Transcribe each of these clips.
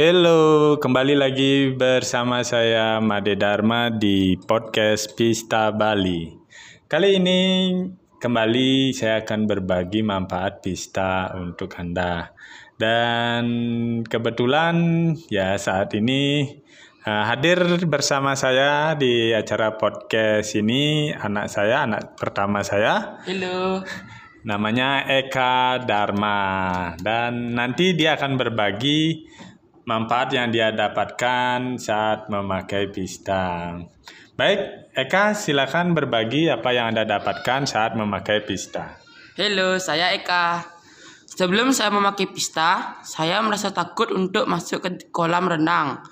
Halo, kembali lagi bersama saya Made Dharma di podcast Pista Bali. Kali ini kembali saya akan berbagi manfaat pista untuk Anda. Dan kebetulan ya saat ini uh, hadir bersama saya di acara podcast ini anak saya, anak pertama saya. Halo. Namanya Eka Dharma dan nanti dia akan berbagi manfaat yang dia dapatkan saat memakai pista. Baik, Eka silakan berbagi apa yang Anda dapatkan saat memakai pista. Halo, saya Eka. Sebelum saya memakai pista, saya merasa takut untuk masuk ke kolam renang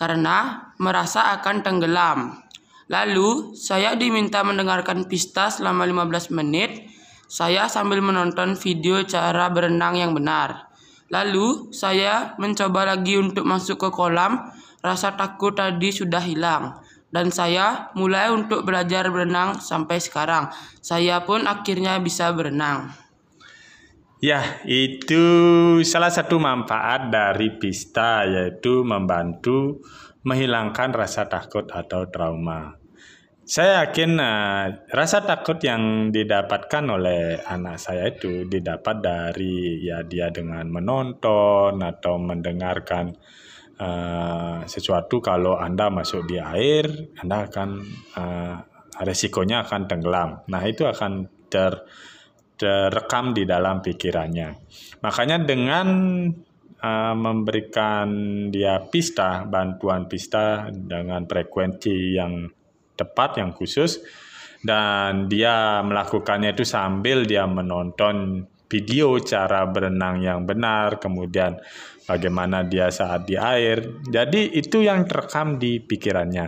karena merasa akan tenggelam. Lalu, saya diminta mendengarkan pista selama 15 menit. Saya sambil menonton video cara berenang yang benar. Lalu saya mencoba lagi untuk masuk ke kolam. Rasa takut tadi sudah hilang. Dan saya mulai untuk belajar berenang sampai sekarang. Saya pun akhirnya bisa berenang. Ya, itu salah satu manfaat dari pista yaitu membantu menghilangkan rasa takut atau trauma. Saya yakin uh, rasa takut yang didapatkan oleh anak saya itu didapat dari ya dia dengan menonton atau mendengarkan uh, sesuatu kalau Anda masuk di air, Anda akan uh, resikonya akan tenggelam. Nah, itu akan ter terekam di dalam pikirannya. Makanya dengan memberikan dia pista, bantuan pista dengan frekuensi yang tepat yang khusus. Dan dia melakukannya itu sambil dia menonton video cara berenang yang benar kemudian bagaimana dia saat di air. Jadi itu yang terekam di pikirannya.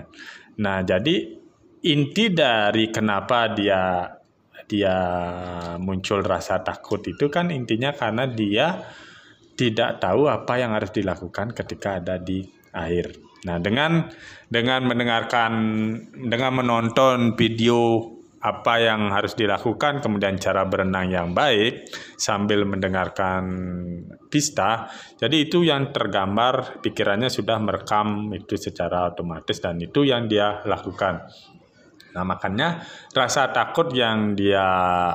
Nah jadi inti dari kenapa dia dia muncul rasa takut itu kan intinya karena dia tidak tahu apa yang harus dilakukan ketika ada di air Nah, dengan dengan mendengarkan dengan menonton video apa yang harus dilakukan kemudian cara berenang yang baik sambil mendengarkan pista. Jadi itu yang tergambar pikirannya sudah merekam itu secara otomatis dan itu yang dia lakukan. Nah, makanya rasa takut yang dia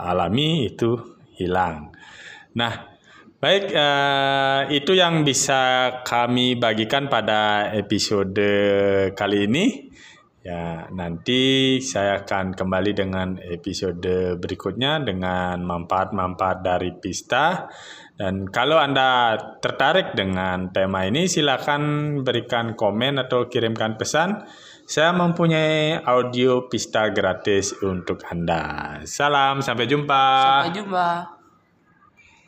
alami itu hilang. Nah, Baik, uh, itu yang bisa kami bagikan pada episode kali ini. Ya, nanti saya akan kembali dengan episode berikutnya dengan manfaat-manfaat dari pista. Dan kalau Anda tertarik dengan tema ini, silakan berikan komen atau kirimkan pesan. Saya mempunyai audio pista gratis untuk Anda. Salam, sampai jumpa. Sampai jumpa.